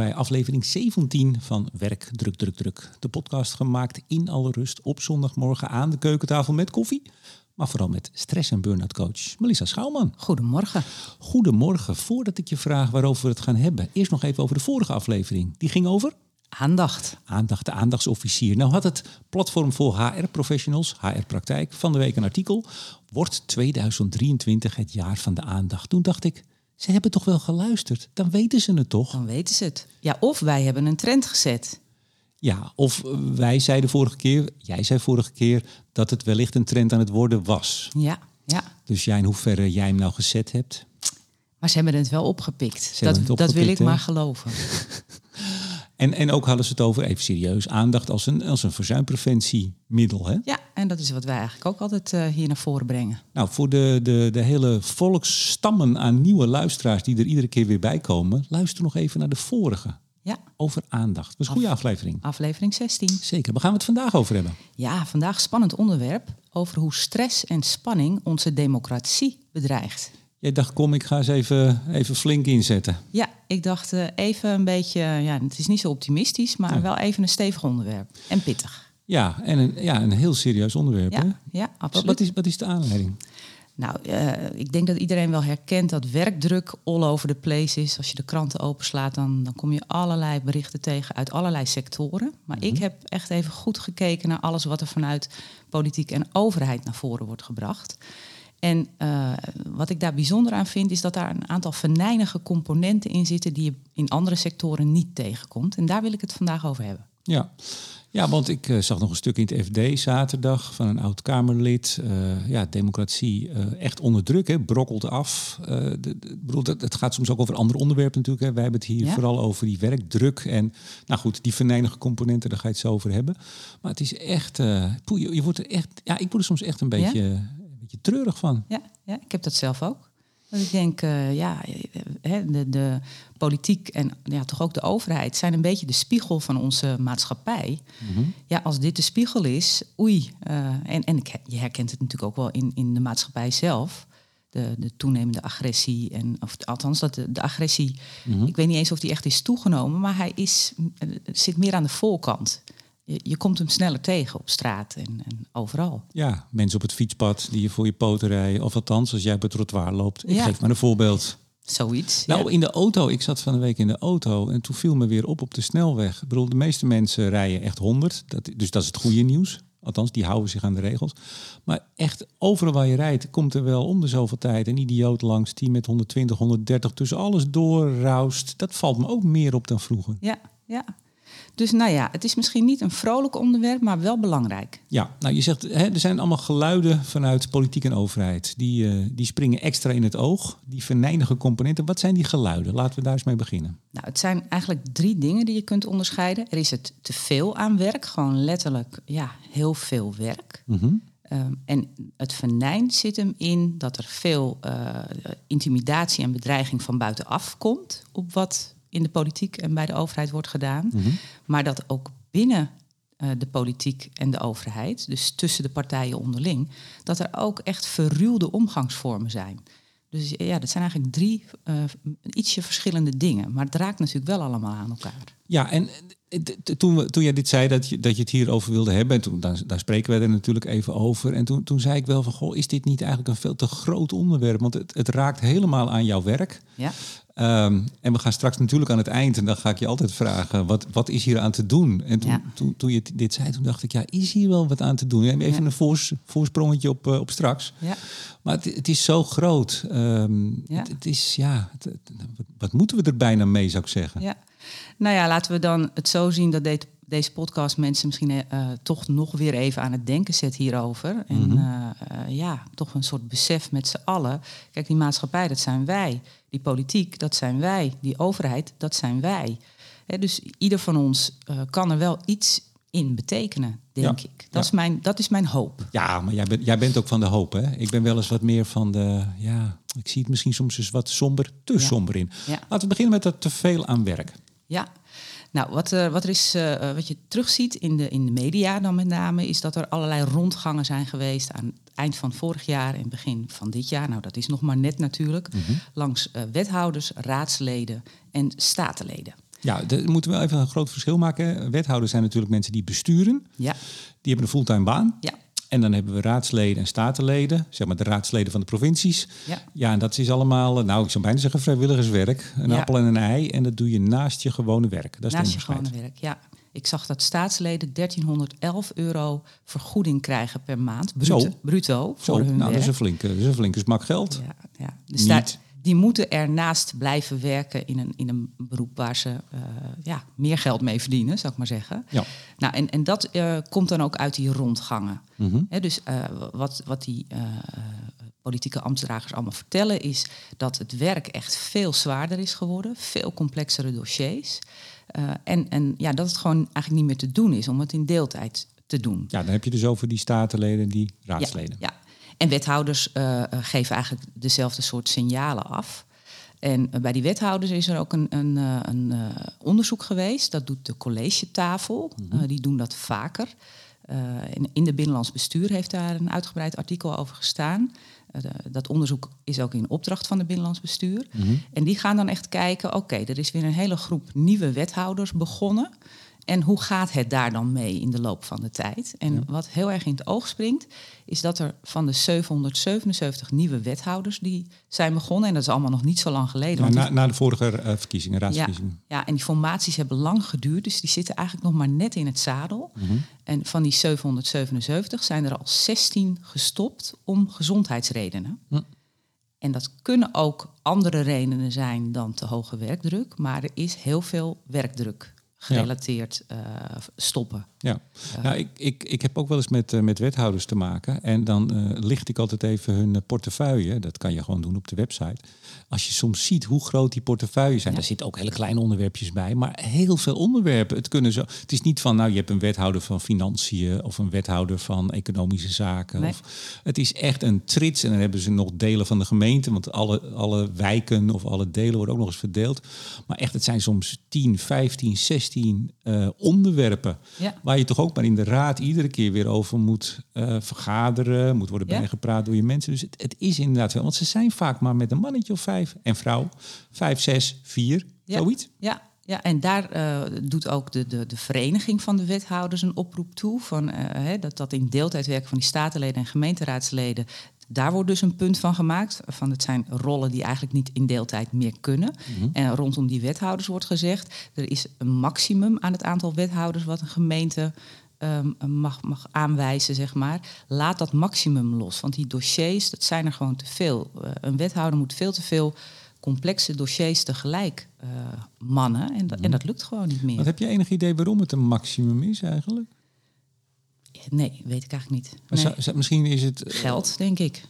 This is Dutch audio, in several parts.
bij aflevering 17 van Werk Druk Druk Druk. De podcast gemaakt in alle rust op zondagmorgen aan de keukentafel met koffie. Maar vooral met stress- en burn-out coach Melissa Schouwman. Goedemorgen. Goedemorgen. Voordat ik je vraag waarover we het gaan hebben, eerst nog even over de vorige aflevering. Die ging over Aandacht. aandacht, de aandachtsofficier. Nou had het platform voor HR-professionals, HR-praktijk, van de week een artikel. Wordt 2023 het jaar van de aandacht? Toen dacht ik, ze hebben toch wel geluisterd? Dan weten ze het toch? Dan weten ze het. Ja, of wij hebben een trend gezet. Ja, of wij zeiden vorige keer, jij zei vorige keer, dat het wellicht een trend aan het worden was. Ja, ja. Dus ja, in hoeverre jij hem nou gezet hebt. Maar ze hebben het wel opgepikt. Dat, het dat wil ik hè? maar geloven. En, en ook hadden ze het over, even serieus, aandacht als een, als een verzuimpreventiemiddel. Hè? Ja, en dat is wat wij eigenlijk ook altijd eh, hier naar voren brengen. Nou, voor de, de, de hele volksstammen aan nieuwe luisteraars die er iedere keer weer bij komen, luister nog even naar de vorige. Ja, Over aandacht. Dat is een goede aflevering. aflevering 16. Zeker. Waar gaan we het vandaag over hebben? Ja, vandaag spannend onderwerp over hoe stress en spanning onze democratie bedreigt. Jij dacht, kom, ik ga eens even, even flink inzetten. Ja, ik dacht eh, even een beetje, ja, het is niet zo optimistisch, maar wel even een stevig onderwerp. En pittig. Ja, en een, ja, een heel serieus onderwerp. Hè? Ja, ja Wat, absoluut. wat, is, wat is de aanleiding? Nou, eh, ik denk dat iedereen wel herkent dat werkdruk all over the place is. Als je de kranten openslaat, dan, dan kom je allerlei berichten tegen uit allerlei sectoren. Maar ik heb echt even goed gekeken naar alles wat er vanuit politiek en overheid naar voren wordt gebracht. En eh, wat ik daar bijzonder aan vind, is dat daar een aantal venijnige componenten in zitten die je in andere sectoren niet tegenkomt. En daar wil ik het vandaag over hebben. Ja. Ja, want ik eh, zag nog een stuk in het FD zaterdag van een oud-Kamerlid. Eh, ja, democratie echt onder druk, hè, brokkelt af. De, de- ik bedoel, dat, het gaat soms ook over andere onderwerpen natuurlijk. Hè. Wij hebben het hier Ja. vooral over die werkdruk. En nou goed, die venijnige componenten, daar ga je het zo over hebben. Maar het is echt, poeh, je, je wordt er echt, ja, ik word er soms echt een beetje, beetje treurig van. Ja, ja, ik heb dat zelf ook. Dat ik denk, eh, ja, de, de politiek en ja, toch ook de overheid zijn een beetje de spiegel van onze maatschappij. Ja, als dit de spiegel is, oei. eh, en en ik, je herkent het natuurlijk ook wel in, in de maatschappij zelf. De, de toenemende agressie. En, of althans, dat de, de agressie, ik weet niet eens of die echt is toegenomen, maar hij is, eh, zit meer aan de voorkant. Je, je komt hem sneller tegen op straat en, en overal. Ja, mensen op het fietspad die je voor je poten rijden. Of althans, als jij op het trottoir loopt. Ik Ja. geef maar een voorbeeld. Zoiets. Nou, ja. in de auto. Ik zat van de week in de auto en toen viel me weer op op de snelweg. Ik bedoel, de meeste mensen rijden echt 100. Dat, dus dat is het goede nieuws. Althans, die houden zich aan de regels. Maar echt, overal waar je rijdt, komt er wel om de zoveel tijd een idioot langs die met 120, 130 tussen alles doorraust. Dat valt me ook meer op dan vroeger. Ja, ja. Dus nou ja, het is misschien niet een vrolijk onderwerp, maar wel belangrijk. Ja, nou je zegt, hè, er zijn allemaal geluiden vanuit politiek en overheid. Die, eh, die springen extra in het oog. Die venijnige componenten. Wat zijn die geluiden? Laten we daar eens mee beginnen. Nou, het zijn eigenlijk drie dingen die je kunt onderscheiden. Er is het te veel aan werk, gewoon letterlijk ja, heel veel werk. Mhm. Ehm, en het venijn zit hem in dat er veel eh, intimidatie en bedreiging van buitenaf komt op wat in de politiek en bij de overheid wordt gedaan. Maar dat ook binnen eh, de politiek en de overheid, dus tussen de partijen onderling, dat er ook echt verruwde omgangsvormen zijn. Dus ja, dat zijn eigenlijk drie eh, ietsje verschillende dingen. Maar het raakt natuurlijk wel allemaal aan elkaar. Ja, en eh, toen, we, toen jij dit zei dat je, dat je het hierover wilde hebben, en toen, daar, daar spreken we er natuurlijk even over. En toen, toen zei ik wel van, goh, is dit niet eigenlijk een veel te groot onderwerp? Want het, het raakt helemaal aan jouw werk. Ja, Ehm, en we gaan straks natuurlijk aan het eind, en dan ga ik je altijd vragen, wat, wat is hier aan te doen? En toen, Ja. toen, toen je dit zei, toen dacht ik, ja, is hier wel wat aan te doen? Even Ja. een voors, voorsprongetje op, eh, op straks. ja. Maar het, het is zo groot. Ehm, het, het is, ja, het- wat, moeten we er bijna mee, zou ik zeggen? Ja. Nou ja, laten we dan het zo zien dat de- deze podcast mensen misschien eh, toch nog weer even aan het denken zet hierover. En eh, eh, ja, toch een soort besef met z'n allen. Kijk, die maatschappij, dat zijn wij. Die politiek, dat zijn wij. Die overheid, dat zijn wij. Dus ieder van ons eh, kan er wel iets in betekenen, denk Ja. ik. Dat, Ja. is mijn, dat is mijn hoop. Ja, maar jij bent, jij bent ook van de hoop, hè? Ik ben wel eens wat meer van de, ja, ik zie het misschien soms eens wat somber, te Ja. somber in. Laten we beginnen met dat te veel aan werk. Ja, nou, wat, er wat, er is, eh, wat je terugziet in de, in de media dan met name, is dat er allerlei rondgangen zijn geweest aan het eind van vorig jaar en begin van dit jaar. Nou, dat is nog maar net natuurlijk. Langs eh, wethouders, raadsleden en statenleden. Ja, daar moeten we even een groot verschil maken. Wethouders zijn natuurlijk mensen die besturen. Ja, Die hebben een fulltime baan. ja, En dan hebben we raadsleden en statenleden, zeg maar de raadsleden van de provincies. ja. Ja, en dat is allemaal, eh, nou ik zou bijna zeggen vrijwilligerswerk. Een Ja. appel en een ei. En dat doe je naast je gewone werk. Dat is Naast je gewone werk, ja. Ik zag dat staatsleden 1311 euro vergoeding krijgen per maand. Bruto, Zo. bruto voor Zo, hun nou, dat is een flinke, dat is een flinke smak geld. Ja, ja. De sta- Niet. Die moeten ernaast blijven werken in een, in een beroep waar ze eh, ja, meer geld mee verdienen, zou ik maar zeggen. Ja. Nou, en, en dat eh, komt dan ook uit die rondgangen. Hè, dus eh, wat, wat die politieke ambtsdragers allemaal vertellen is dat het werk echt veel zwaarder is geworden, veel complexere dossiers. En en ja, dat het gewoon eigenlijk niet meer te doen is om het in deeltijd te doen. Ja, dan heb je dus over die statenleden en die raadsleden. Ja, ja. En wethouders eh, eh, geven eigenlijk dezelfde soort signalen af. En eh, bij die wethouders is er ook een, een, een onderzoek geweest. Dat doet de collegetafel. Eh, die doen dat vaker. Eh, in, in de Binnenlands Bestuur heeft daar een uitgebreid artikel over gestaan. De- dat onderzoek is ook in opdracht van de Binnenlands Bestuur. En die gaan dan echt kijken, oké, er is weer een hele groep nieuwe wethouders begonnen. En hoe gaat het daar dan mee in de loop van de tijd? En wat heel erg in het oog springt, is dat er van de 777 nieuwe wethouders die zijn begonnen, en dat is allemaal nog niet zo lang geleden. Na, na de vorige eh, verkiezingen, ja, raadsverkiezingen. ja, en die formaties hebben lang geduurd, dus die zitten eigenlijk nog maar net in het zadel. Mhm. En van die 777 zijn er al 16 gestopt om gezondheidsredenen. En dat kunnen ook andere redenen zijn dan te hoge werkdruk, maar er is heel veel werkdruk gerelateerd eh, stoppen. Ja, nou, ik, ik, ik heb ook wel eens met, eh, met wethouders te maken. En dan eh, licht ik altijd even hun eh, portefeuille. Dat kan je gewoon doen op de website. Als je soms ziet hoe groot die portefeuilles zijn. Ja. Daar zitten ook hele kleine onderwerpjes bij. Maar heel veel onderwerpen. Het, kunnen zo, het is niet van, nou je hebt een wethouder van financiën. Of een wethouder van economische zaken. Nee. Of, het is echt een trits. En dan hebben ze nog delen van de gemeente. Want alle, alle wijken of alle delen worden ook nog eens verdeeld. Maar echt, het zijn soms 10, 15, 16 eh, onderwerpen. Ja. Waar je toch ook maar in de raad iedere keer weer over moet eh, vergaderen, moet worden Ja. bijgepraat door je mensen. Dus het, het is inderdaad wel, want ze zijn vaak maar met een mannetje of vijf en vrouw. Vijf, zes, vier, Ja. zoiets. Ja, ja en daar eh, doet ook de, de, de vereniging van de wethouders een oproep toe. Van, hè, dat dat in deeltijd werken van die statenleden en gemeenteraadsleden. Daar wordt dus een punt van gemaakt. Van het zijn rollen die eigenlijk niet in deeltijd meer kunnen. En rondom die wethouders wordt gezegd... er is een maximum aan het aantal wethouders... wat een gemeente ehm, mag, mag aanwijzen, zeg maar. Laat dat maximum los. Want die dossiers, dat zijn er gewoon te veel. Eh, een wethouder moet veel te veel complexe dossiers tegelijk eh, mannen. En, dat- en dat lukt gewoon niet meer. Wat heb je enig idee waarom het een maximum is eigenlijk? Nee, weet ik eigenlijk niet. Maar Nee. zou- zou- misschien is het... eh, Geld, denk ik.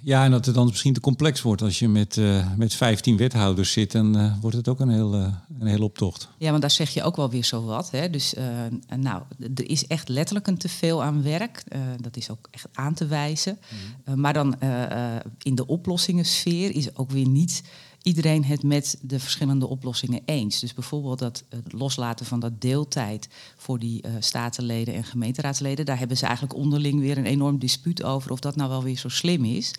Ja, en dat het dan misschien te complex wordt. Als je met, eh, met 15 wethouders zit, dan eh, wordt het ook een, heel, een hele optocht. Ja, want daar zeg je ook wel weer zo wat. Hè? Dus nou, er is echt letterlijk een teveel aan werk. Dat is ook echt aan te wijzen. Eh, maar dan in de oplossingensfeer is ook weer niet iedereen het met de verschillende oplossingen eens. Dus bijvoorbeeld dat het loslaten van dat deeltijd voor die eh, statenleden en gemeenteraadsleden, daar hebben ze eigenlijk onderling weer een enorm dispuut over of dat nou wel weer zo slim is.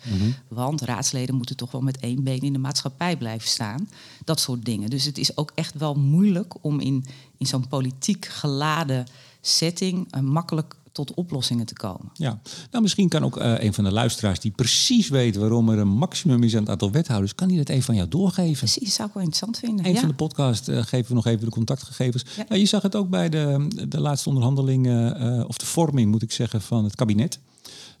Want raadsleden moeten toch wel met één been in de maatschappij blijven staan. Dat soort dingen. Dus het is ook echt wel moeilijk om in, in zo'n politiek geladen setting eh, makkelijk tot oplossingen te komen. Ja, nou misschien kan ook eh, een van de luisteraars die precies weet waarom er een maximum is aan het aantal wethouders, kan die dat even van jou doorgeven? Precies, zou ik wel interessant vinden. Eind ja. van de podcast eh, geven we nog even de contactgegevens. Ja. Nou, je zag het ook bij de, de laatste onderhandelingen, eh, of de vorming moet ik zeggen, van het kabinet.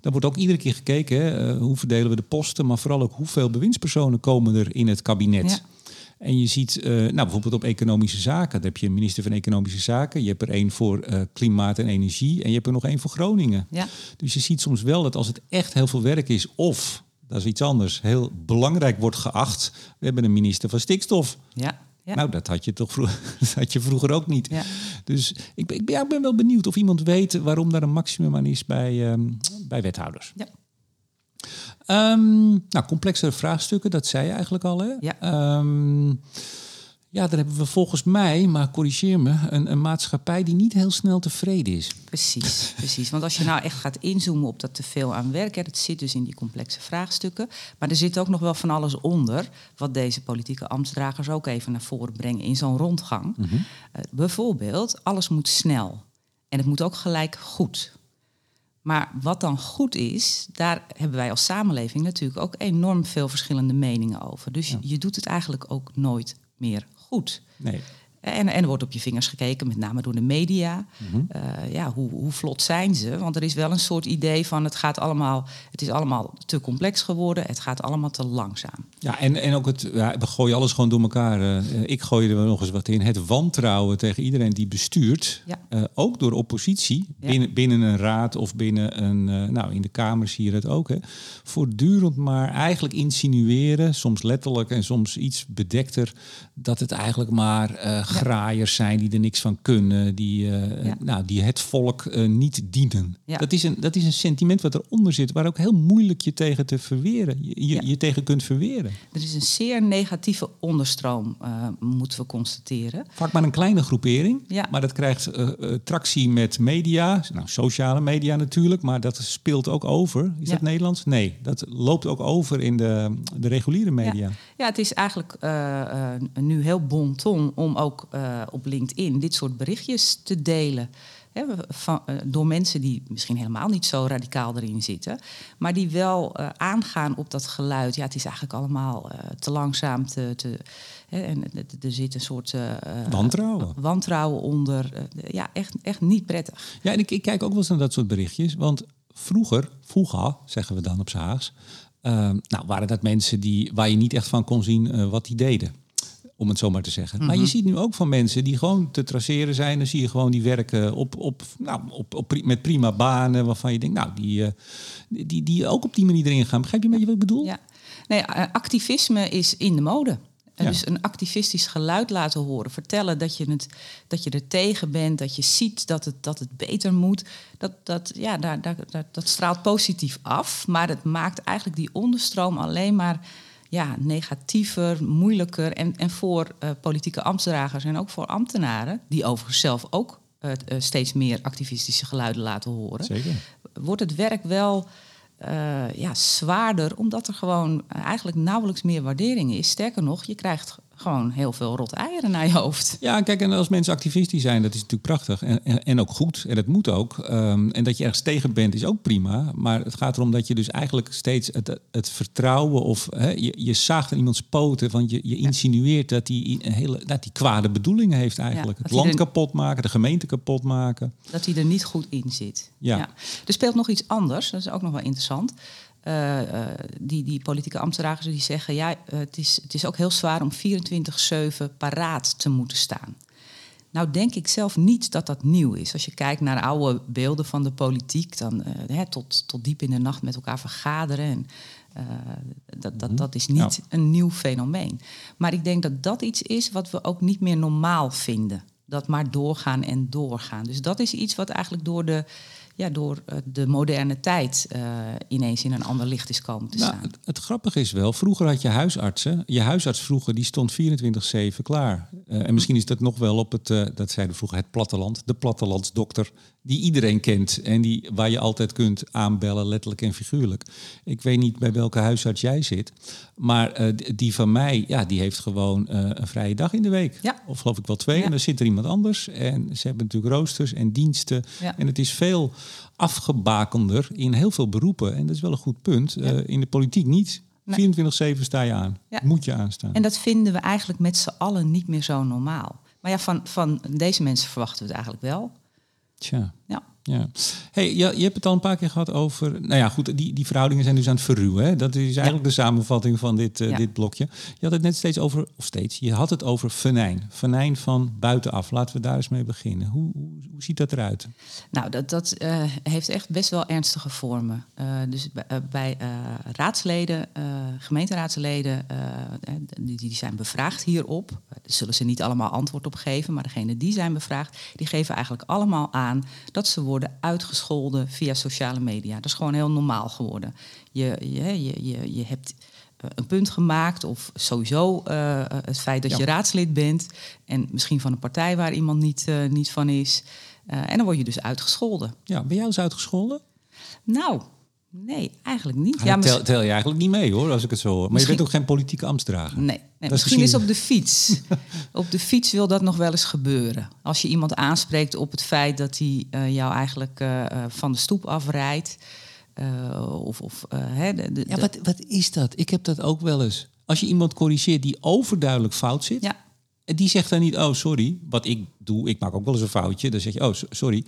Daar wordt ook iedere keer gekeken, hè, hoe verdelen we de posten, maar vooral ook hoeveel bewindspersonen komen er in het kabinet. Ja. En je ziet, eh, nou bijvoorbeeld op economische zaken, daar heb je een minister van Economische Zaken, je hebt er één voor eh, klimaat en energie en je hebt er nog één voor Groningen. Ja. Dus je ziet soms wel dat als het echt heel veel werk is, of, dat is iets anders, heel belangrijk wordt geacht, we hebben een minister van stikstof. Ja. Ja. Nou, dat had je toch vroeger, dat had je vroeger ook niet. Ja. Dus ik ben, ik, ben, ja, ik ben wel benieuwd of iemand weet waarom daar een maximum aan is bij, ehm, bij wethouders. Ja. Ehm, nou, complexere vraagstukken, dat zei je eigenlijk al. Hè? Ja. Ehm, Ja, dan hebben we volgens mij, maar corrigeer me, een, een maatschappij die niet heel snel tevreden is. Precies, precies. Want als je nou echt gaat inzoomen op dat teveel aan werk, hè, dat zit dus in die complexe vraagstukken. Maar er zit ook nog wel van alles onder, wat deze politieke ambtsdragers ook even naar voren brengen in zo'n rondgang. Mhm. Eh, bijvoorbeeld, alles moet snel. En het moet ook gelijk goed. Maar wat dan goed is, daar hebben wij als samenleving natuurlijk ook enorm veel verschillende meningen over. Dus Ja. je doet het eigenlijk ook nooit meer goed. Nee. En, en er wordt op je vingers gekeken, met name door de media. Mhm. Eh, ja, hoe, hoe vlot zijn ze? Want er is wel een soort idee van het gaat allemaal, het is allemaal te complex geworden, het gaat allemaal te langzaam. Ja, en, en ook het, ja, we gooien alles gewoon door elkaar. eh, ik gooi er nog eens wat in. Het wantrouwen tegen iedereen die bestuurt. Ja. eh, ook door oppositie. Ja. Binnen, binnen een raad of binnen een. nou, in de Kamer zie je dat ook. Hè. Voortdurend maar eigenlijk insinueren. Soms letterlijk en soms iets bedekter. Dat het eigenlijk maar graaiers zijn die er niks van kunnen. Die, eh, Ja. nou, die het volk eh, niet dienen. Dat, is een, dat is een sentiment wat eronder zit. Waar ook heel moeilijk je tegen te verweren. Je, je, tegen kunt verweren. Er is een zeer negatieve onderstroom, eh, moeten we constateren. Vaak maar een kleine groepering. Ja. Maar dat krijgt eh, eh, tractie met media. Nou, sociale media natuurlijk. Maar dat speelt ook over. Is dat Nederlands? Nee, dat loopt ook over in de, de reguliere media. Ja, het is eigenlijk eh, eh, nu heel bon ton om ook eh, op LinkedIn dit soort berichtjes te delen. Hè, van, eh, door mensen die misschien helemaal niet zo radicaal erin zitten, maar die wel eh, aangaan op dat geluid. Ja, het is eigenlijk allemaal te langzaam. Te, te, hè, en er- zit een soort Wantrouwen. wantrouwen onder. Ja, echt, echt niet prettig. Ja, en ik, ik kijk ook wel eens naar dat soort berichtjes. Want vroeger, vroeger zeggen we dan op z'n Haags... eh, nou, waren dat mensen die, waar je niet echt van kon zien wat die deden. Om het zo maar te zeggen. Maar je ziet nu ook van mensen die gewoon te traceren zijn. Dan zie je gewoon die werken op, op, nou, op, op, met prima banen. Waarvan je denkt, nou, die, eh, die, die, die ook op die manier erin gaan. Begrijp je een beetje wat ik bedoel? Ja. Nee, eh, activisme is in de mode. En Ja. Dus een activistisch geluid laten horen. Vertellen dat je, het, dat je er tegen bent. Dat je ziet dat het, dat het beter moet. Dat, dat, ja, daar, daar, daar- dat straalt positief af. Maar het maakt eigenlijk die onderstroom alleen maar ja, negatiever, moeilijker. En, en voor eh, politieke ambtsdragers en ook voor ambtenaren... die overigens zelf ook eh, eh, steeds meer activistische geluiden laten horen Zeker. wordt het werk wel ja, zwaarder, omdat er gewoon eigenlijk nauwelijks meer waardering is. Sterker nog, je krijgt gewoon heel veel rot eieren naar je hoofd. Ja, kijk, en als mensen activistisch zijn, dat is natuurlijk prachtig. En, en, en ook goed. En dat moet ook. Ehm, en dat je ergens tegen bent, is ook prima. Maar het gaat erom dat je dus eigenlijk steeds het, het vertrouwen of hè, je, je zaagt aan iemands poten. Want je, je insinueert dat hij een hele dat die kwade bedoelingen heeft eigenlijk. Ja, het land er- kapot maken, de gemeente kapot maken. Dat hij er niet goed in zit. Ja. Er speelt nog iets anders, dat is ook nog wel interessant. Eh, eh, die, die politieke ambtenaren die zeggen... ja, het, is, het is ook heel zwaar om 24-7 paraat te moeten staan. Nou denk ik zelf niet dat dat nieuw is. Als je kijkt naar oude beelden van de politiek... dan eh, hè, tot, tot diep in de nacht met elkaar vergaderen... En, dat, dat, dat is niet een nieuw fenomeen. Maar ik denk dat dat iets is wat we ook niet meer normaal vinden. Dat maar doorgaan en doorgaan. Dus dat is iets wat eigenlijk door de, ja, door eh, de moderne tijd eh, ineens in een ander licht is komen te Nou, staan. het, het grappige is wel, vroeger had je huisartsen. Je huisarts vroeger, die stond 24-7 klaar. Eh, en misschien is dat nog wel op het, eh, dat zeiden vroeger, het platteland. De plattelandsdokter, die iedereen kent. En die, waar je altijd kunt aanbellen, letterlijk en figuurlijk. Ik weet niet bij welke huisarts jij zit. Maar eh, die van mij, ja, die heeft gewoon eh, een vrije dag in de week. Ja. Of geloof ik wel twee. Ja. En dan zit er iemand anders. En ze hebben natuurlijk roosters en diensten. Ja. En het is veel afgebakender in heel veel beroepen. En dat is wel een goed punt. Eh, in de politiek niet. Nee. 24-7 sta je aan. Moet je aanstaan. En dat vinden we eigenlijk met z'n allen niet meer zo normaal. Maar ja, van, van deze mensen verwachten we het eigenlijk wel. Tja. Ja. Ja. Hey, je, je hebt het al een paar keer gehad over. Nou ja, goed, die, die verhoudingen zijn dus aan het verruwen. Hè? Dat is eigenlijk de samenvatting van dit, eh, Ja. dit blokje. Je had het net steeds over, of steeds, je had het over venijn. Venijn van buitenaf. Laten we daar eens mee beginnen. Hoe, hoe, hoe ziet dat eruit? Nou, dat, dat eh, heeft echt best wel ernstige vormen. Eh, dus bij, raadsleden, gemeenteraadsleden, die, die zijn bevraagd hierop. Daar zullen ze niet allemaal antwoord op geven, maar degenen die zijn bevraagd, die geven eigenlijk allemaal aan dat ze worden uitgescholden via sociale media. Dat is gewoon heel normaal geworden. Je, je, je, je, je hebt eh, een punt gemaakt of sowieso uh, het feit dat Ja. je raadslid bent en misschien van een partij waar iemand niet, uh, niet van is. Uh, en dan word je dus uitgescholden. Ja, ben jij eens uitgescholden? Nou, nee, eigenlijk niet. Ja, ja tel, tel, je eigenlijk niet mee hoor, als ik het zo hoor. Maar misschien... je bent ook geen politieke ambtsdrager. Nee, nee misschien, is op de fiets. op de fiets wil dat nog wel eens gebeuren. Als je iemand aanspreekt op het feit dat hij uh, jou eigenlijk uh, van de stoep afrijdt. Uh, of, of, hè, de, de, ja, wat, wat is dat? Ik heb dat ook wel eens. Als je iemand corrigeert die overduidelijk fout zit. Ja. En die zegt dan niet, oh sorry, wat ik doe, ik maak ook wel eens een foutje. Dan zeg je, oh sorry.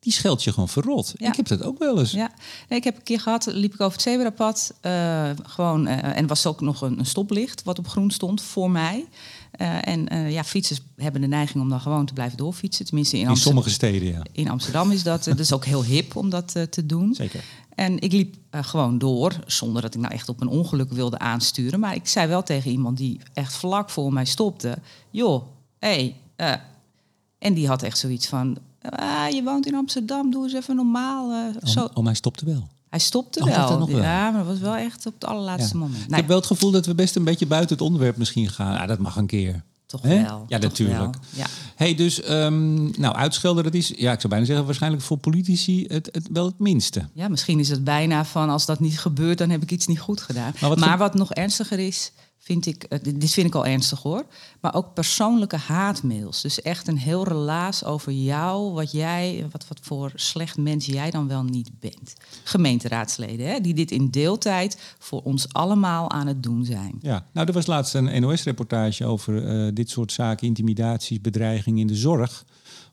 Die scheldt je gewoon verrot. Ja. Ik heb dat ook wel eens. Ja, nee, ik heb een keer gehad, liep ik over het zebrapad. Uh, gewoon, uh, en was ook nog een, een, stoplicht wat op groen stond voor mij. Uh, en ja, fietsers hebben de neiging om dan gewoon te blijven doorfietsen. Tenminste in, in Amsterdam. sommige steden, ja. In Amsterdam is dat, dat is ook heel hip om dat te doen. Zeker. En ik liep uh, gewoon door, zonder dat ik nou echt op een ongeluk wilde aansturen. Maar ik zei wel tegen iemand die echt vlak voor mij stopte: Joh, hé. Hey, uh, en die had echt zoiets van: ah, Je woont in Amsterdam, doe eens even normaal. Uh, oh, zo. oh, hij stopte wel. Hij stopte oh, wel. Ja, maar dat was wel echt op het allerlaatste ja. moment. Ik heb wel het gevoel dat we best een beetje buiten het onderwerp misschien gaan. Ja, dat mag een keer. Toch He? wel. Ja, toch natuurlijk. Wel. Ja. Hey, dus, um, nou, uitschelden, dat is, ja, ik zou bijna zeggen, waarschijnlijk voor politici het, het, wel het minste. Ja, misschien is het bijna van, als dat niet gebeurt, dan heb ik iets niet goed gedaan. Maar wat, maar wat nog ernstiger is, vind ik, uh, dit vind ik al ernstig hoor, maar ook persoonlijke haatmails. Dus echt een heel relaas over jou, wat jij, wat, voor slecht mens jij dan wel niet bent. Gemeenteraadsleden, hè, die dit in deeltijd voor ons allemaal aan het doen zijn. Ja, nou, er was laatst een NOS-reportage over uh, dit soort zaken, intimidaties, bedreigingen in de zorg.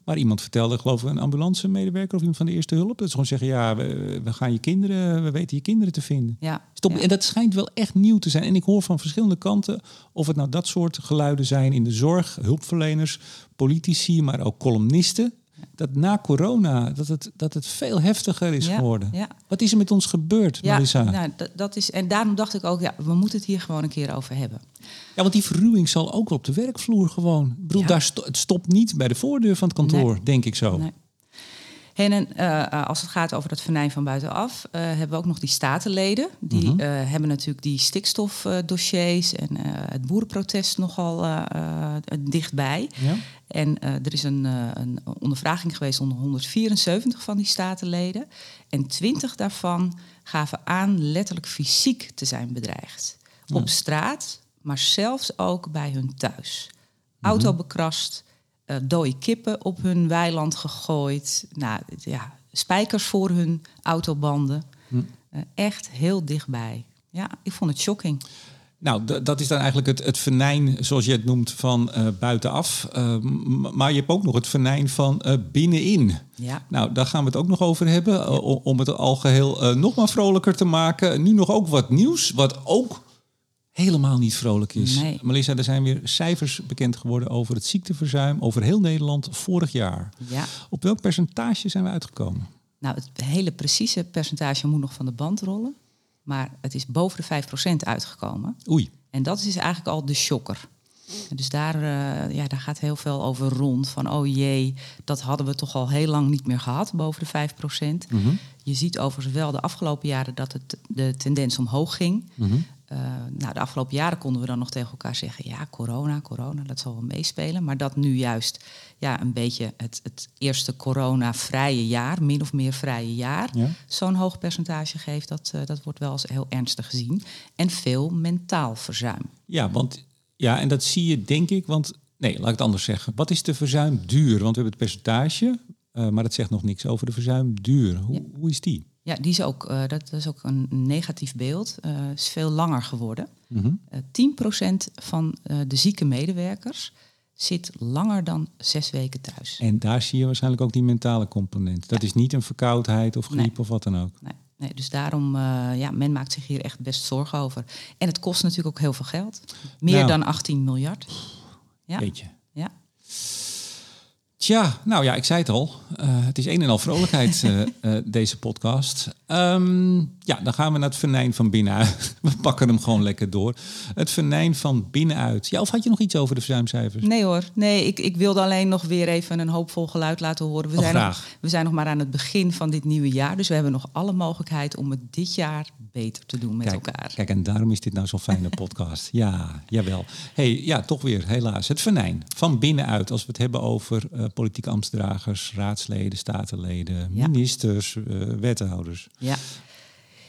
Waar iemand vertelde, geloof ik, een ambulancemedewerker of iemand van de eerste hulp. Dat ze gewoon zeggen, ja, we, we gaan je kinderen, we weten je kinderen te vinden. Ja, Stop. ja. En dat schijnt wel echt nieuw te zijn. En ik hoor van verschillende kanten, of het nou dat soort geluiden zijn in de zorg, hulpverleners, politici, maar ook columnisten. Dat na corona, dat het, dat het veel heftiger is Ja, geworden. ja. Wat is er met ons gebeurd, Ja, Marissa? nou, dat, dat is, en daarom dacht ik ook, ja, we moeten het hier gewoon een keer over hebben. Ja, want die verruwing zal ook wel op de werkvloer gewoon. Ik bedoel, daar het stopt niet bij de voordeur van het kantoor, Nee. denk ik zo. Nee. En, en eh, als het gaat over dat venijn van buitenaf, eh, hebben we ook nog die statenleden. Die Mhm. eh, hebben natuurlijk die stikstofdossiers en eh, het boerenprotest nogal eh, eh, dichtbij. Ja? En eh, er is een, eh, een ondervraging geweest onder 174 van die statenleden. En 20 daarvan gaven aan letterlijk fysiek te zijn bedreigd. Ja. Op straat, maar zelfs ook bij hun thuis. Auto bekrast, dode kippen op hun weiland gegooid. Nou, ja, spijkers voor hun autobanden. Hm. Eh, echt heel dichtbij. Ja, ik vond het shocking. Nou, dat is dan eigenlijk het, het venijn, zoals je het noemt, van eh, buitenaf. Maar je hebt ook nog het venijn van binnenin. Ja. Nou, daar gaan we het ook nog over hebben. om het algeheel eh nog maar vrolijker te maken. Nu nog ook wat nieuws, wat ook helemaal niet vrolijk is. Nee. Melissa, er zijn weer cijfers bekend geworden over het ziekteverzuim over heel Nederland vorig jaar. ja. Op welk percentage zijn we uitgekomen? Nou, het hele precieze percentage moet nog van de band rollen. Maar het is boven de 5% uitgekomen. Oei. En dat is eigenlijk al de shocker. Dus daar, eh, ja, daar gaat heel veel over rond. Van oh jee, dat hadden we toch al heel lang niet meer gehad, boven de 5%. Mhm. Je ziet overigens wel de afgelopen jaren dat het de tendens omhoog ging. Mhm. Eh, nou, de afgelopen jaren konden we dan nog tegen elkaar zeggen... ja, corona, corona, dat zal wel meespelen. Maar dat nu juist ja, een beetje het, het eerste corona-vrije jaar... min of meer vrije jaar, Ja. zo'n hoog percentage geeft... Dat, eh, dat wordt wel als heel ernstig gezien. En veel mentaal verzuim. Ja, want ja, en dat zie je denk ik, want nee, laat ik het anders zeggen. Wat is de verzuimduur? Want we hebben het percentage, eh, maar dat zegt nog niks over de verzuimduur. Hoe, Ja. hoe is die? Ja, die is ook, eh, dat is ook een negatief beeld. Eh is veel langer geworden. Mhm. Eh 10% van eh, de zieke medewerkers zit langer dan zes weken thuis. En daar zie je waarschijnlijk ook die mentale component. Dat is niet een verkoudheid of griep Nee. of wat dan ook. Nee, nee, dus daarom, eh, ja, men maakt zich hier echt best zorgen over. En het kost natuurlijk ook heel veel geld. Meer Nou. dan 18 miljard. Ja, Weet je. ja. Tja, nou ja, ik zei het al. Uh, het is een en al vrolijkheid, uh, uh, deze podcast. Um, ja, dan gaan we naar het venijn van binnenuit. We pakken hem gewoon lekker door. Het venijn van binnenuit. Ja, of had je nog iets over de verzuimcijfers? Nee hoor, nee, ik, ik wilde alleen nog weer even een hoopvol geluid laten horen. We, oh, zijn graag. nog, we zijn nog maar aan het begin van dit nieuwe jaar. Dus we hebben nog alle mogelijkheid om het dit jaar beter te doen met kijk, elkaar. Kijk, en daarom is dit nou zo'n fijne podcast. Ja, jawel. hey, ja, toch weer, helaas. Het venijn van binnenuit. Als we het hebben over politieke ambtsdragers, raadsleden, statenleden, Ja. ministers, uh, wethouders. Ja.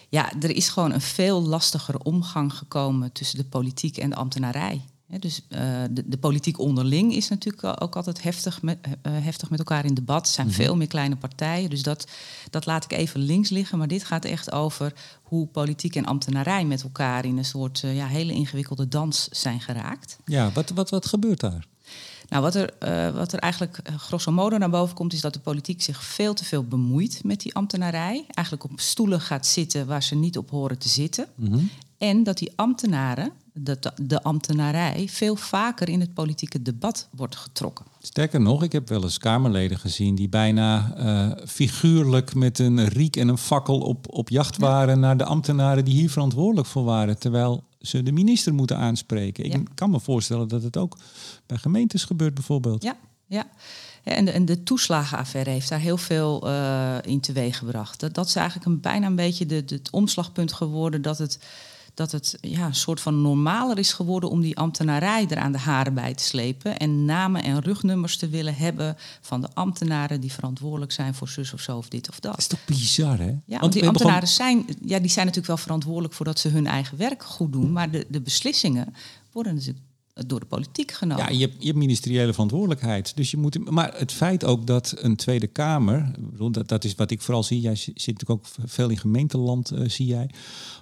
ja, er is gewoon een veel lastiger omgang gekomen tussen de politiek en de ambtenarij. Dus uh, de, de, politiek onderling is natuurlijk ook altijd heftig met, uh, heftig met elkaar in debat. Er zijn Mhm. veel meer kleine partijen. Dus dat, dat laat ik even links liggen. Maar dit gaat echt over hoe politiek en ambtenarij met elkaar in een soort uh, ja, hele ingewikkelde dans zijn geraakt. Ja, wat, wat, wat gebeurt daar? Nou, wat er, uh, wat er eigenlijk uh, grosso modo naar boven komt, is dat de politiek zich veel te veel bemoeit met die ambtenarij. Eigenlijk op stoelen gaat zitten waar ze niet op horen te zitten. Mm-hmm. En dat die ambtenaren, de, de ambtenarij, veel vaker in het politieke debat wordt getrokken. Sterker nog, ik heb wel eens Kamerleden gezien die bijna uh, figuurlijk met een riek en een fakkel op, op jacht waren ja. naar de ambtenaren die hier verantwoordelijk voor waren. Terwijl ze de minister moeten aanspreken. Ja. Ik kan me voorstellen dat het ook bij gemeentes gebeurt bijvoorbeeld. Ja, ja. En de, en de toeslagenaffaire heeft daar heel veel uh, in teweeg gebracht. Dat, dat is eigenlijk een, bijna een beetje de, de, het omslagpunt geworden dat het, dat het ja, een soort van normaler is geworden om die ambtenarij er aan de haren bij te slepen. En namen en rugnummers te willen hebben van de ambtenaren die verantwoordelijk zijn voor zus of zo of dit of dat. Dat is toch bizar, hè? Ja, want, die ambtenaren zijn, ja, die zijn natuurlijk wel verantwoordelijk voor dat ze hun eigen werk goed doen. Maar de, de beslissingen worden natuurlijk door de politiek genomen. Ja, je hebt, je hebt ministeriële verantwoordelijkheid. Dus je moet, maar het feit ook dat een Tweede Kamer, dat, dat is wat ik vooral zie, jij zit natuurlijk ook veel in gemeenteland, uh, zie jij.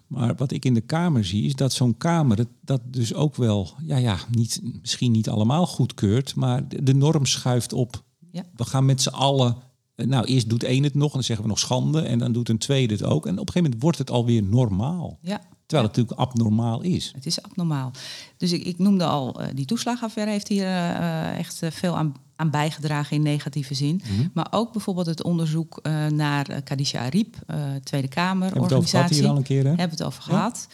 Maar wat ik in de Kamer zie, is dat zo'n Kamer dat, dat dus ook wel, ja, ja, niet, misschien niet allemaal goedkeurt, maar de, de norm schuift op. Ja. We gaan met z'n allen. Nou, eerst doet één het nog, en dan zeggen we nog schande, en dan doet een tweede het ook. En op een gegeven moment wordt het alweer normaal. Ja. Terwijl het natuurlijk abnormaal is. Het is abnormaal. Dus ik, ik noemde al, uh, die toeslagaffaire heeft hier uh, echt uh, veel aan, aan, bijgedragen in negatieve zin. Mhm. Maar ook bijvoorbeeld het onderzoek naar Kadisha Ariep, Tweede Kamer, Hebben. We het hier al een keer, hè? Hebben we het over gehad.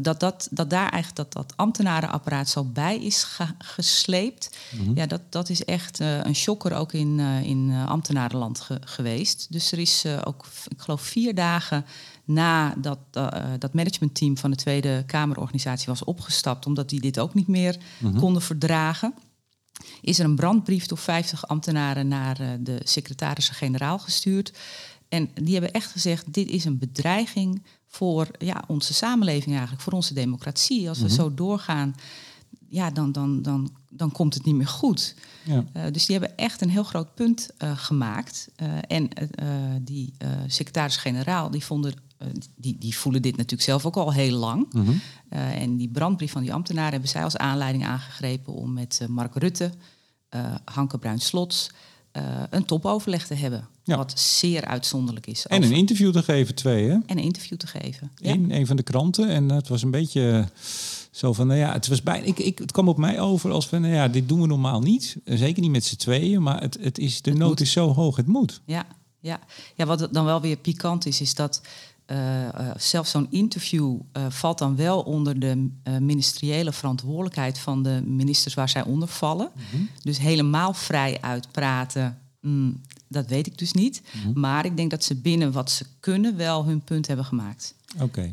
Dat, dat, dat daar eigenlijk dat, dat ambtenarenapparaat zo bij is ge, gesleept. Mm-hmm. Ja, dat, dat is echt een shocker ook in, in ambtenarenland ge, geweest. Dus er is ook, ik geloof, vier dagen na dat uh, dat managementteam van de Tweede Kamerorganisatie was opgestapt, omdat die dit ook niet meer mm-hmm. konden verdragen, is er een brandbrief door 50 ambtenaren naar uh, de secretarissen-generaal gestuurd. En die hebben echt gezegd: dit is een bedreiging voor ja, onze samenleving eigenlijk, voor onze democratie. Als we mm-hmm. zo doorgaan, ja, dan, dan, dan, dan komt het niet meer goed. Ja. Uh, dus die hebben echt een heel groot punt uh, gemaakt. Uh, en die secretaris-generaal, die vonden die, die voelen dit natuurlijk zelf ook al heel lang. Mm-hmm. Uh, en die brandbrief van die ambtenaren hebben zij als aanleiding aangegrepen om met uh, Mark Rutte, uh, Hanke Bruins-Slots, een topoverleg te hebben. Ja. Wat zeer uitzonderlijk is. En een interview te geven, twee, hè? En een interview te geven. In ja. een van de kranten. En het was een beetje zo van, nou ja, het was bijna. Ik, ik, het kwam op mij over als van, nou ja, dit doen we normaal niet. Zeker niet met z'n tweeën, maar het, het is, de het nood moet. is zo hoog, het moet. Ja, ja. ja, wat dan wel weer pikant is, is dat. Uh, uh, zelfs zo'n interview uh, valt dan wel onder de ministeriële verantwoordelijkheid van de ministers waar zij onder vallen. Mm-hmm. Dus helemaal vrij uitpraten, mm, dat weet ik dus niet. Mm-hmm. Maar ik denk dat ze binnen wat ze kunnen wel hun punt hebben gemaakt. Oké.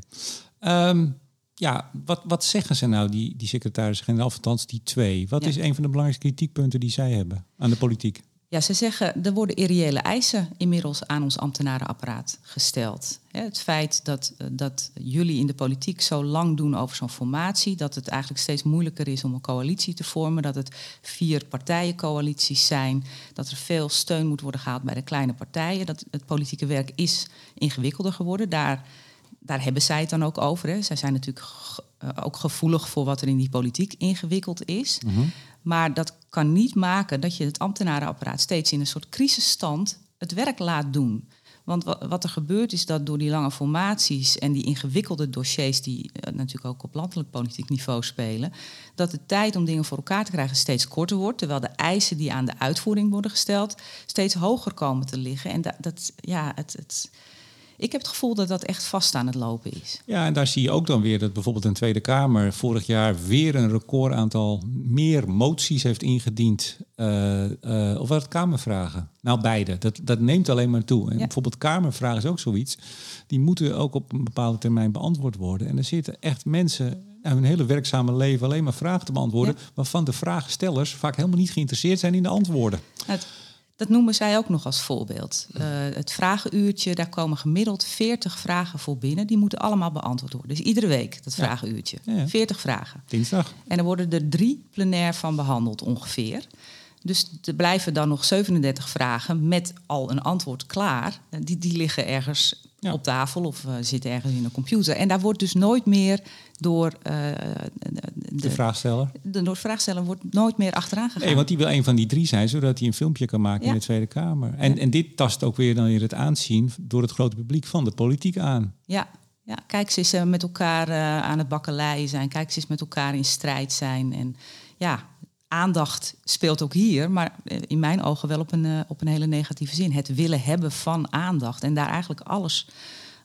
Okay. Um, ja, wat, wat zeggen ze nou, die, die secretaris-generaal, althans die twee? Wat Ja. is een van de belangrijkste kritiekpunten die zij hebben aan de politiek? Ja, ze zeggen er worden irreële eisen inmiddels aan ons ambtenarenapparaat gesteld. Het feit dat, eh, dat jullie in de politiek zo lang doen over zo'n formatie, dat het eigenlijk steeds moeilijker is om een coalitie te vormen, dat het vier partijencoalities zijn, dat er veel steun moet worden gehaald bij de kleine partijen, dat het politieke werk is ingewikkelder geworden. Daar, daar hebben zij het dan ook over. Hè. Zij zijn natuurlijk eh, ook gevoelig voor wat er in die politiek ingewikkeld is. Maar dat kan niet maken dat je het ambtenarenapparaat steeds in een soort crisisstand het werk laat doen. Want wa- wat er gebeurt is dat door die lange formaties en die ingewikkelde dossiers die eh, natuurlijk ook op landelijk politiek niveau spelen, dat de tijd om dingen voor elkaar te krijgen steeds korter wordt, terwijl de eisen die aan de uitvoering worden gesteld steeds hoger komen te liggen. En dat, dat ja, het, het, ik heb het gevoel dat dat echt vast aan het lopen is. Ja, en daar zie je ook dan weer dat bijvoorbeeld een Tweede Kamer vorig jaar weer een recordaantal meer moties heeft ingediend. eh, eh, of wat Kamervragen? Nou, beide. Dat, dat neemt alleen maar toe. En Ja. bijvoorbeeld Kamervragen is ook zoiets. Die moeten ook op een bepaalde termijn beantwoord worden. En er zitten echt mensen nou, hun hele werkzame leven alleen maar vragen te beantwoorden. Ja. Waarvan de vraagstellers vaak helemaal niet geïnteresseerd zijn in de antwoorden. Het, dat noemen zij ook nog als voorbeeld. Eh, het vragenuurtje, daar komen gemiddeld 40 vragen voor binnen. Die moeten allemaal beantwoord worden. Dus iedere week dat vragenuurtje. Ja, ja. 40 vragen. Dinsdag. En er worden er drie plenair van behandeld ongeveer. Dus er blijven dan nog 37 vragen met al een antwoord klaar. Die, die liggen ergens Ja. op tafel of eh, zitten ergens in een computer. En daar wordt dus nooit meer door eh, de, De vraagsteller. de, door vraagstellen wordt nooit meer achteraan gegaan. Nee, want die wil een van die drie zijn, zodat hij een filmpje kan maken Ja. in de Tweede Kamer. En, en dit tast ook weer dan weer het aanzien door het grote publiek van de politiek aan. Ja, ja kijk, ze eens eh, met elkaar aan het bakkeleien zijn. Kijk, ze eens met elkaar in strijd zijn. En ja, aandacht speelt ook hier, maar eh, in mijn ogen wel op een, eh, op een hele negatieve zin. Het willen hebben van aandacht en daar eigenlijk alles,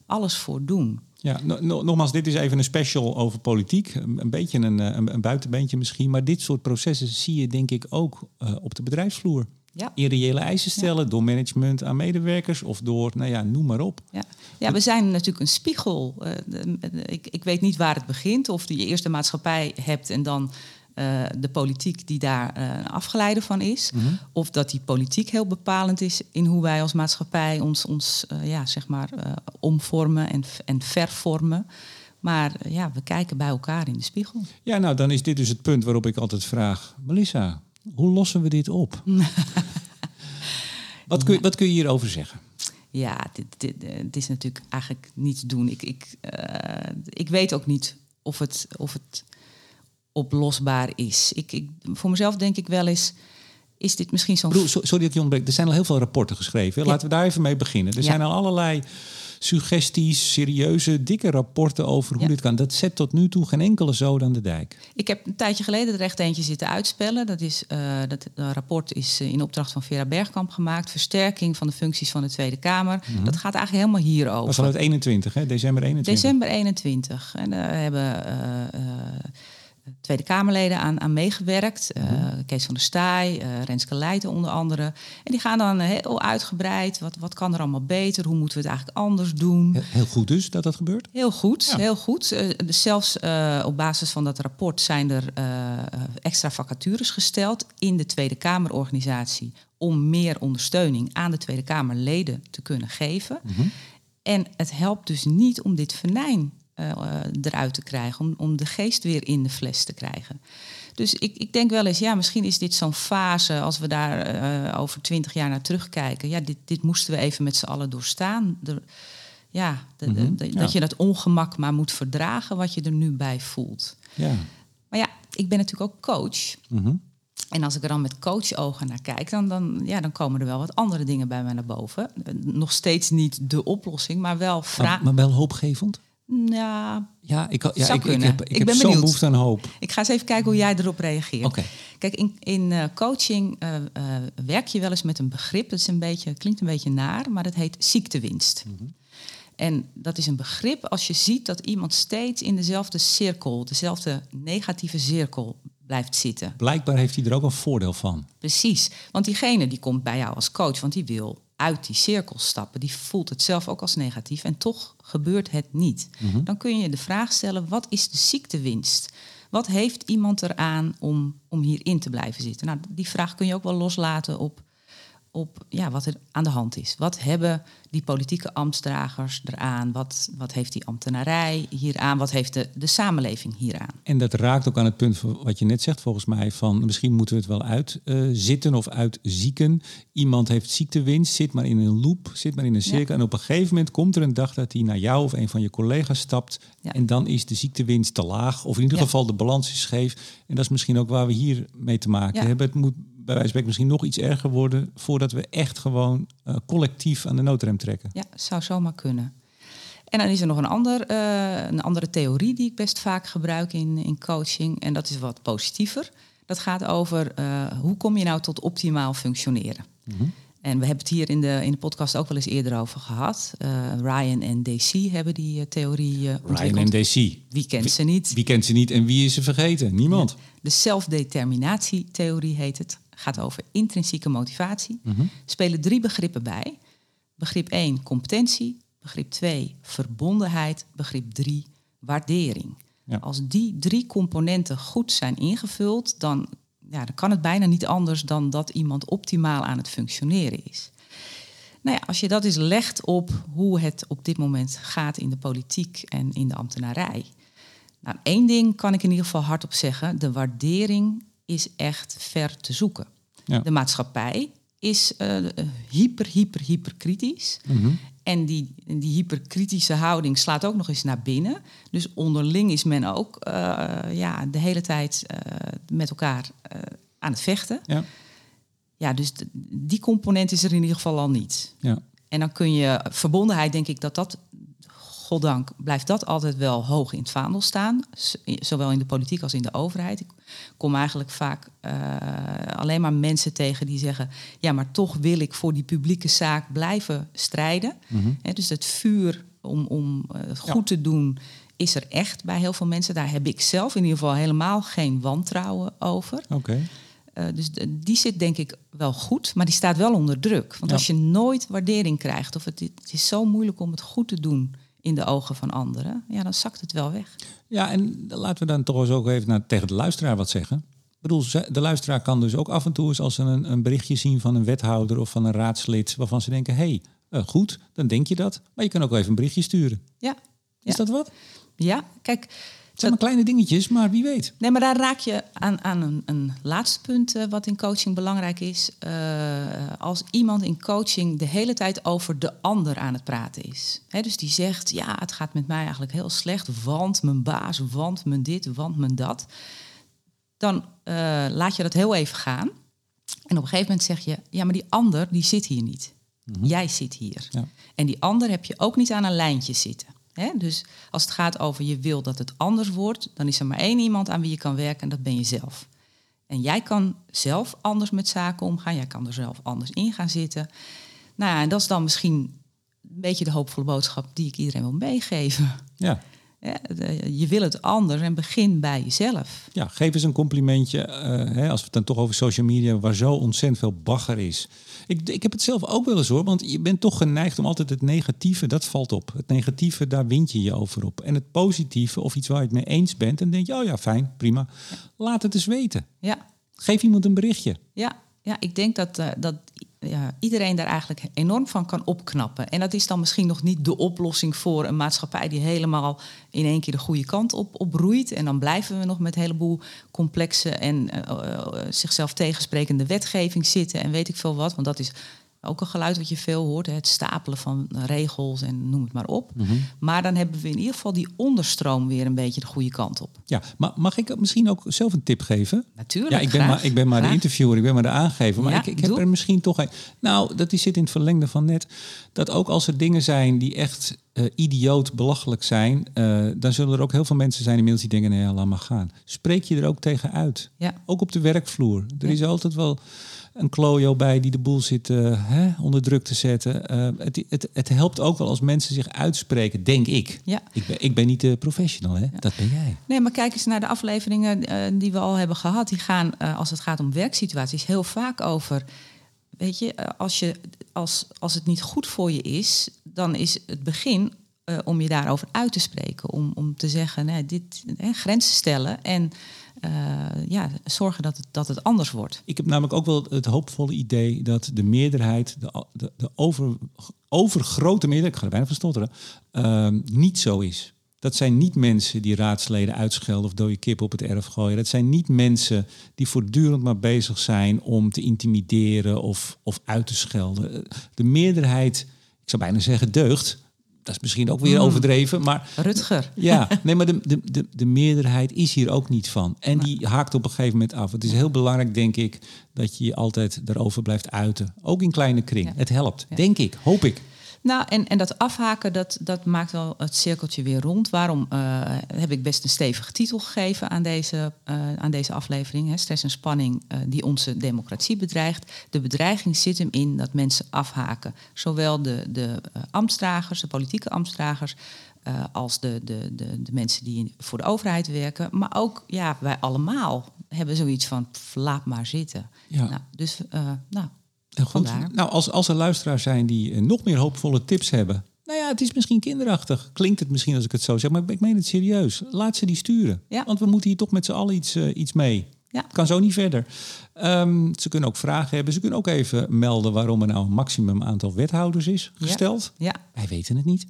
alles voor doen. Ja, no- no- nogmaals, dit is even een special over politiek. Een, een beetje een, eh, een, een buitenbeentje misschien. Maar dit soort processen zie je denk ik ook op de bedrijfsvloer. Ja. In reële eisen stellen door management aan medewerkers of door, nou ja, noem maar op. Ja. ja, we zijn natuurlijk een spiegel. De- de- ik, ik weet niet waar het begint. Of je eerst de maatschappij hebt en dan eh, de politiek die daar een afgeleide van is. Of dat die politiek heel bepalend is in hoe wij als maatschappij ons, ons eh, ja, zeg maar, omvormen en, en vervormen. Maar ja, we kijken bij elkaar in de spiegel. Ja, nou dan is dit dus het punt waarop ik altijd vraag... Melissa, hoe lossen we dit op? wat, kun, wat kun je hierover zeggen? Ja, dit, is natuurlijk eigenlijk niet te doen. Ik, ik, ik weet ook niet of het, of het oplosbaar is. Ik, ik, voor mezelf denk ik wel eens, is dit misschien zo'n... Sorry dat ik je ontbreek. Er zijn al heel veel rapporten geschreven. Ja. Laten we daar even mee beginnen. Er Ja. zijn al allerlei suggesties, serieuze, dikke rapporten over hoe Ja. dit kan. Dat zet tot nu toe geen enkele zood aan de dijk. Ik heb een tijdje geleden er echt eentje zitten uitspellen. Dat, is, eh, dat rapport is eh, in opdracht van Vera Bergkamp gemaakt. Versterking van de functies van de Tweede Kamer. Dat gaat eigenlijk helemaal hierover. Dat was al uit 21, hè? december 21. December 21. En daar hebben eh, eh, Tweede Kamerleden aan, aan meegewerkt. Eh, Kees van der Staaij, eh, Renske Leijten onder andere. En die gaan dan heel uitgebreid. Wat, wat kan er allemaal beter? Hoe moeten we het eigenlijk anders doen? Heel- goed dus dat dat gebeurt. Heel goed, Ja. heel goed. Eh, dus zelfs eh, op basis van dat rapport zijn er eh, eh, extra vacatures gesteld in de Tweede Kamerorganisatie om meer ondersteuning aan de Tweede Kamerleden te kunnen geven. En het helpt dus niet om dit venijn eh, eruit te krijgen, om, om de geest weer in de fles te krijgen. Dus ik, ik denk wel eens, ja, misschien is dit zo'n fase, als we daar eh, over twintig jaar naar terugkijken. Ja, dit, dit moesten we even met z'n allen doorstaan. Er- ja, de- Mhm, de- ja. dat je dat ongemak maar moet verdragen wat je er nu bij voelt. Ja. Maar ja, ik ben natuurlijk ook coach. Mhm. En als ik er dan met coachogen naar kijk, dan, dan, ja, dan komen er wel wat andere dingen bij mij naar boven. Eh, Nog steeds niet de oplossing, maar wel Maar, vragen. maar wel hoopgevend. Ja, Ja, ik, ja, ik, ik heb, ik Ik heb zo'n benieuwd. behoefte aan hoop. ik ga eens even kijken hoe jij erop reageert. Kijk, in, in eh, coaching eh, eh, werk je wel eens met een begrip. Dat is een beetje, klinkt een beetje naar, maar dat heet ziektewinst. En dat is een begrip als je ziet dat iemand steeds in dezelfde cirkel, dezelfde negatieve cirkel blijft zitten. Blijkbaar heeft hij er ook een voordeel van. Precies. Want diegene die komt bij jou als coach, want die wil uit die cirkel stappen. Die voelt het zelf ook als negatief en toch gebeurt het niet. Dan kun je de vraag stellen, wat is de ziektewinst? Wat heeft iemand eraan om, om hierin te blijven zitten? Nou, die vraag kun je ook wel loslaten op, op ja, wat er aan de hand is. Wat hebben die politieke ambtsdragers eraan? Wat, wat heeft die ambtenarij hieraan? Wat heeft de, de samenleving hieraan? En dat raakt ook aan het punt van wat je net zegt, volgens mij, van misschien moeten we het wel uitzitten of uitzieken. Iemand heeft ziektewinst, zit maar in een loop, zit maar in een cirkel. En op een gegeven moment komt er een dag dat hij naar jou of een van je collega's stapt. Ja. En dan is de ziektewinst te laag. Of in ieder Ja. geval de balans is scheef. En dat is misschien ook waar we hier mee te maken hebben. Het moet bij wijze van spreken misschien nog iets erger worden voordat we echt gewoon uh, collectief aan de noodrem trekken. Ja, zou zomaar kunnen. En dan is er nog een, ander, uh, een andere theorie die ik best vaak gebruik in, in coaching. En dat is wat positiever. Dat gaat over uh, hoe kom je nou tot optimaal functioneren. Mm -hmm. En we hebben het hier in de, in de podcast ook wel eens eerder over gehad. Uh, Ryan en DC hebben die uh, theorie uh, Ryan en DC. Wie kent ze niet? Wie kent ze niet en wie is ze vergeten? Niemand. Ja. De zelfdeterminatietheorie heet het. Gaat over intrinsieke motivatie. Mm -hmm. Spelen drie begrippen bij. Begrip 1, competentie. Begrip 2, verbondenheid. Begrip 3, waardering. Ja. Als die drie componenten goed zijn ingevuld, dan ja, dan kan het bijna niet anders dan dat iemand optimaal aan het functioneren is. Nou ja, als je dat eens legt op hoe het op dit moment gaat in de politiek en in de ambtenarij. Nou, één ding kan ik in ieder geval hardop zeggen: de waardering is echt ver te zoeken. Ja. De maatschappij is uh, hyper, hyper, hyper kritisch. Mm -hmm. En die, die hyperkritische houding slaat ook nog eens naar binnen. Dus onderling is men ook uh, ja, de hele tijd uh, met elkaar aan het vechten. Ja, ja dus die component is er in ieder geval al niet. Ja. En dan kun je verbondenheid, denk ik dat dat, goddank, blijft dat altijd wel hoog in het vaandel staan. Zowel in de politiek als in de overheid. Ik kom eigenlijk vaak alleen maar mensen tegen die zeggen: ja, maar toch wil ik voor die publieke zaak blijven strijden. Mm -hmm. He, dus het vuur om, om het goed ja. te doen is er echt bij heel veel mensen. Daar heb ik zelf in ieder geval helemaal geen wantrouwen over. Oké. Okay. Uh, dus die zit denk ik wel goed, maar die staat wel onder druk. Want ja. als je nooit waardering krijgt, of het, het is zo moeilijk om het goed te doen in de ogen van anderen, ja, dan zakt het wel weg. Ja, en laten we dan toch eens ook even naar, tegen de luisteraar wat zeggen. Ik bedoel, de luisteraar kan dus ook af en toe eens als ze een, een berichtje zien van een wethouder of van een raadslid, waarvan ze denken, hé, hey, uh, goed, dan denk je dat. Maar je kan ook even een berichtje sturen. Ja. Is ja. dat wat? Ja, kijk. Het zijn maar kleine dingetjes, maar wie weet. Nee, maar daar raak je aan, aan een, een laatste punt uh, wat in coaching belangrijk is. Uh, als iemand in coaching de hele tijd over de ander aan het praten is. He, dus die zegt, ja, het gaat met mij eigenlijk heel slecht, want mijn baas, want mijn dit, want mijn dat. Dan uh, laat je dat heel even gaan. En op een gegeven moment zeg je, ja, maar die ander, die zit hier niet. Mm -hmm. Jij zit hier. Ja. En die ander heb je ook niet aan een lijntje zitten. Dus als het gaat over je wil dat het anders wordt, dan is er maar één iemand aan wie je kan werken en dat ben je zelf. En jij kan zelf anders met zaken omgaan, jij kan er zelf anders in gaan zitten. Nou ja, en dat is dan misschien een beetje de hoopvolle boodschap die ik iedereen wil meegeven. Ja. Ja, je wil het anders en begin bij jezelf. Ja, geef eens een complimentje. Uh, hè, als we het dan toch over social media, waar zo ontzettend veel bagger is. Ik, ik heb het zelf ook wel eens hoor, want je bent toch geneigd om altijd het negatieve, dat valt op. Het negatieve, daar wint je je over op. En het positieve, of iets waar je het mee eens bent, dan denk je, oh ja, fijn, prima. Laat het eens weten. Ja. Geef iemand een berichtje. Ja, ja ik denk dat, uh, dat ja, iedereen daar eigenlijk enorm van kan opknappen. En dat is dan misschien nog niet de oplossing voor een maatschappij die helemaal in één keer de goede kant op, oproeit. En dan blijven we nog met een heleboel complexe en uh, uh, zichzelf tegensprekende wetgeving zitten en weet ik veel wat. Want dat is ook een geluid wat je veel hoort, het stapelen van regels en noem het maar op. Mm -hmm. Maar dan hebben we in ieder geval die onderstroom weer een beetje de goede kant op. Ja, maar mag ik misschien ook zelf een tip geven? Natuurlijk. Ja, ik ben graag, maar, ik ben maar graag. de interviewer, ik ben maar de aangever. Maar Ja, ik, ik heb er misschien toch een. Nou, dat die zit in het verlengde van net. Dat ook als er dingen zijn die echt uh, idioot belachelijk zijn, uh, dan zullen er ook heel veel mensen zijn inmiddels die denken, nee, laat maar gaan. Spreek je er ook tegen uit. Ja. Ook op de werkvloer. Er Ja. is altijd wel een klojo bij die de boel zit uh, hè, onder druk te zetten. Uh, het, het, het, helpt ook wel als mensen zich uitspreken, denk ik. Ja. Ik, ben, ik ben niet de professional, hè? dat ben jij. Nee, maar kijk eens naar de afleveringen uh, die we al hebben gehad. Die gaan, als het gaat om werksituaties, heel vaak over. Weet je, als, je als, als het niet goed voor je is, dan is het begin om je daarover uit te spreken. Om, om te zeggen, nee, dit, hè, grenzen stellen en uh, ja, zorgen dat het, dat het anders wordt. Ik heb namelijk ook wel het hoopvolle idee dat de meerderheid, de, de, de over, overgrote meerderheid, ik ga er bijna van stotteren, uh, niet zo is. Dat zijn niet mensen die raadsleden uitschelden of dode kip op het erf gooien. Dat zijn niet mensen die voortdurend maar bezig zijn om te intimideren of, of uit te schelden. De meerderheid, ik zou bijna zeggen deugd, dat is misschien ook weer overdreven, maar... Rutger. Ja, nee, maar de, de, de, de meerderheid is hier ook niet van. En die haakt op een gegeven moment af. Het is heel belangrijk, denk ik, dat je je altijd daarover blijft uiten. Ook in kleine kring. Het helpt, denk ik, hoop ik. Nou, en, en dat afhaken, dat, dat maakt wel het cirkeltje weer rond. Waarom eh, heb ik best een stevige titel gegeven aan deze, uh, aan deze aflevering? Hè? Stress en spanning uh, die onze democratie bedreigt. De bedreiging zit hem in dat mensen afhaken. Zowel de, de ambtsdragers, de politieke ambtsdragers... als de, de, de, de mensen die voor de overheid werken. Maar ook ja, wij allemaal hebben zoiets van, laat maar zitten. Ja. Nou, dus nou, goed. Nou, als, als er luisteraars zijn die eh, nog meer hoopvolle tips hebben. Nou ja, het is misschien kinderachtig. Klinkt het misschien als ik het zo zeg, maar ik meen het serieus. Laat ze die sturen. Ja. Want we moeten hier toch met z'n allen iets, uh, iets mee. Ja. Kan zo niet verder. Um, ze kunnen ook vragen hebben. Ze kunnen ook even melden waarom er nou een maximum aantal wethouders is gesteld. Ja. ja. Wij weten het niet.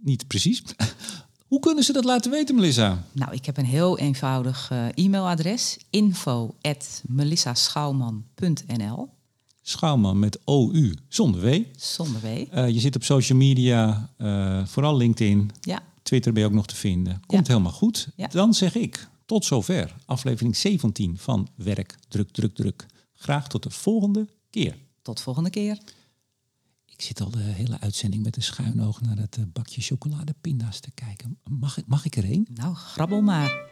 Niet precies. Hoe kunnen ze dat laten weten, Melissa? Nou, ik heb een heel eenvoudig uh, e-mailadres. info Schouwman met OU, zonder W. Zonder W. Uh, je zit op social media, uh, vooral LinkedIn. Ja. Twitter ben je ook nog te vinden. Komt helemaal goed. Ja. Dan zeg ik tot zover. Aflevering 17 van Werk, Druk, Druk, Druk. Graag tot de volgende keer. Tot volgende keer. Ik zit al de hele uitzending met een schuin oog naar het eh, bakje chocoladepinda's te kijken. Mag ik, mag ik er een? Nou, grabbel maar.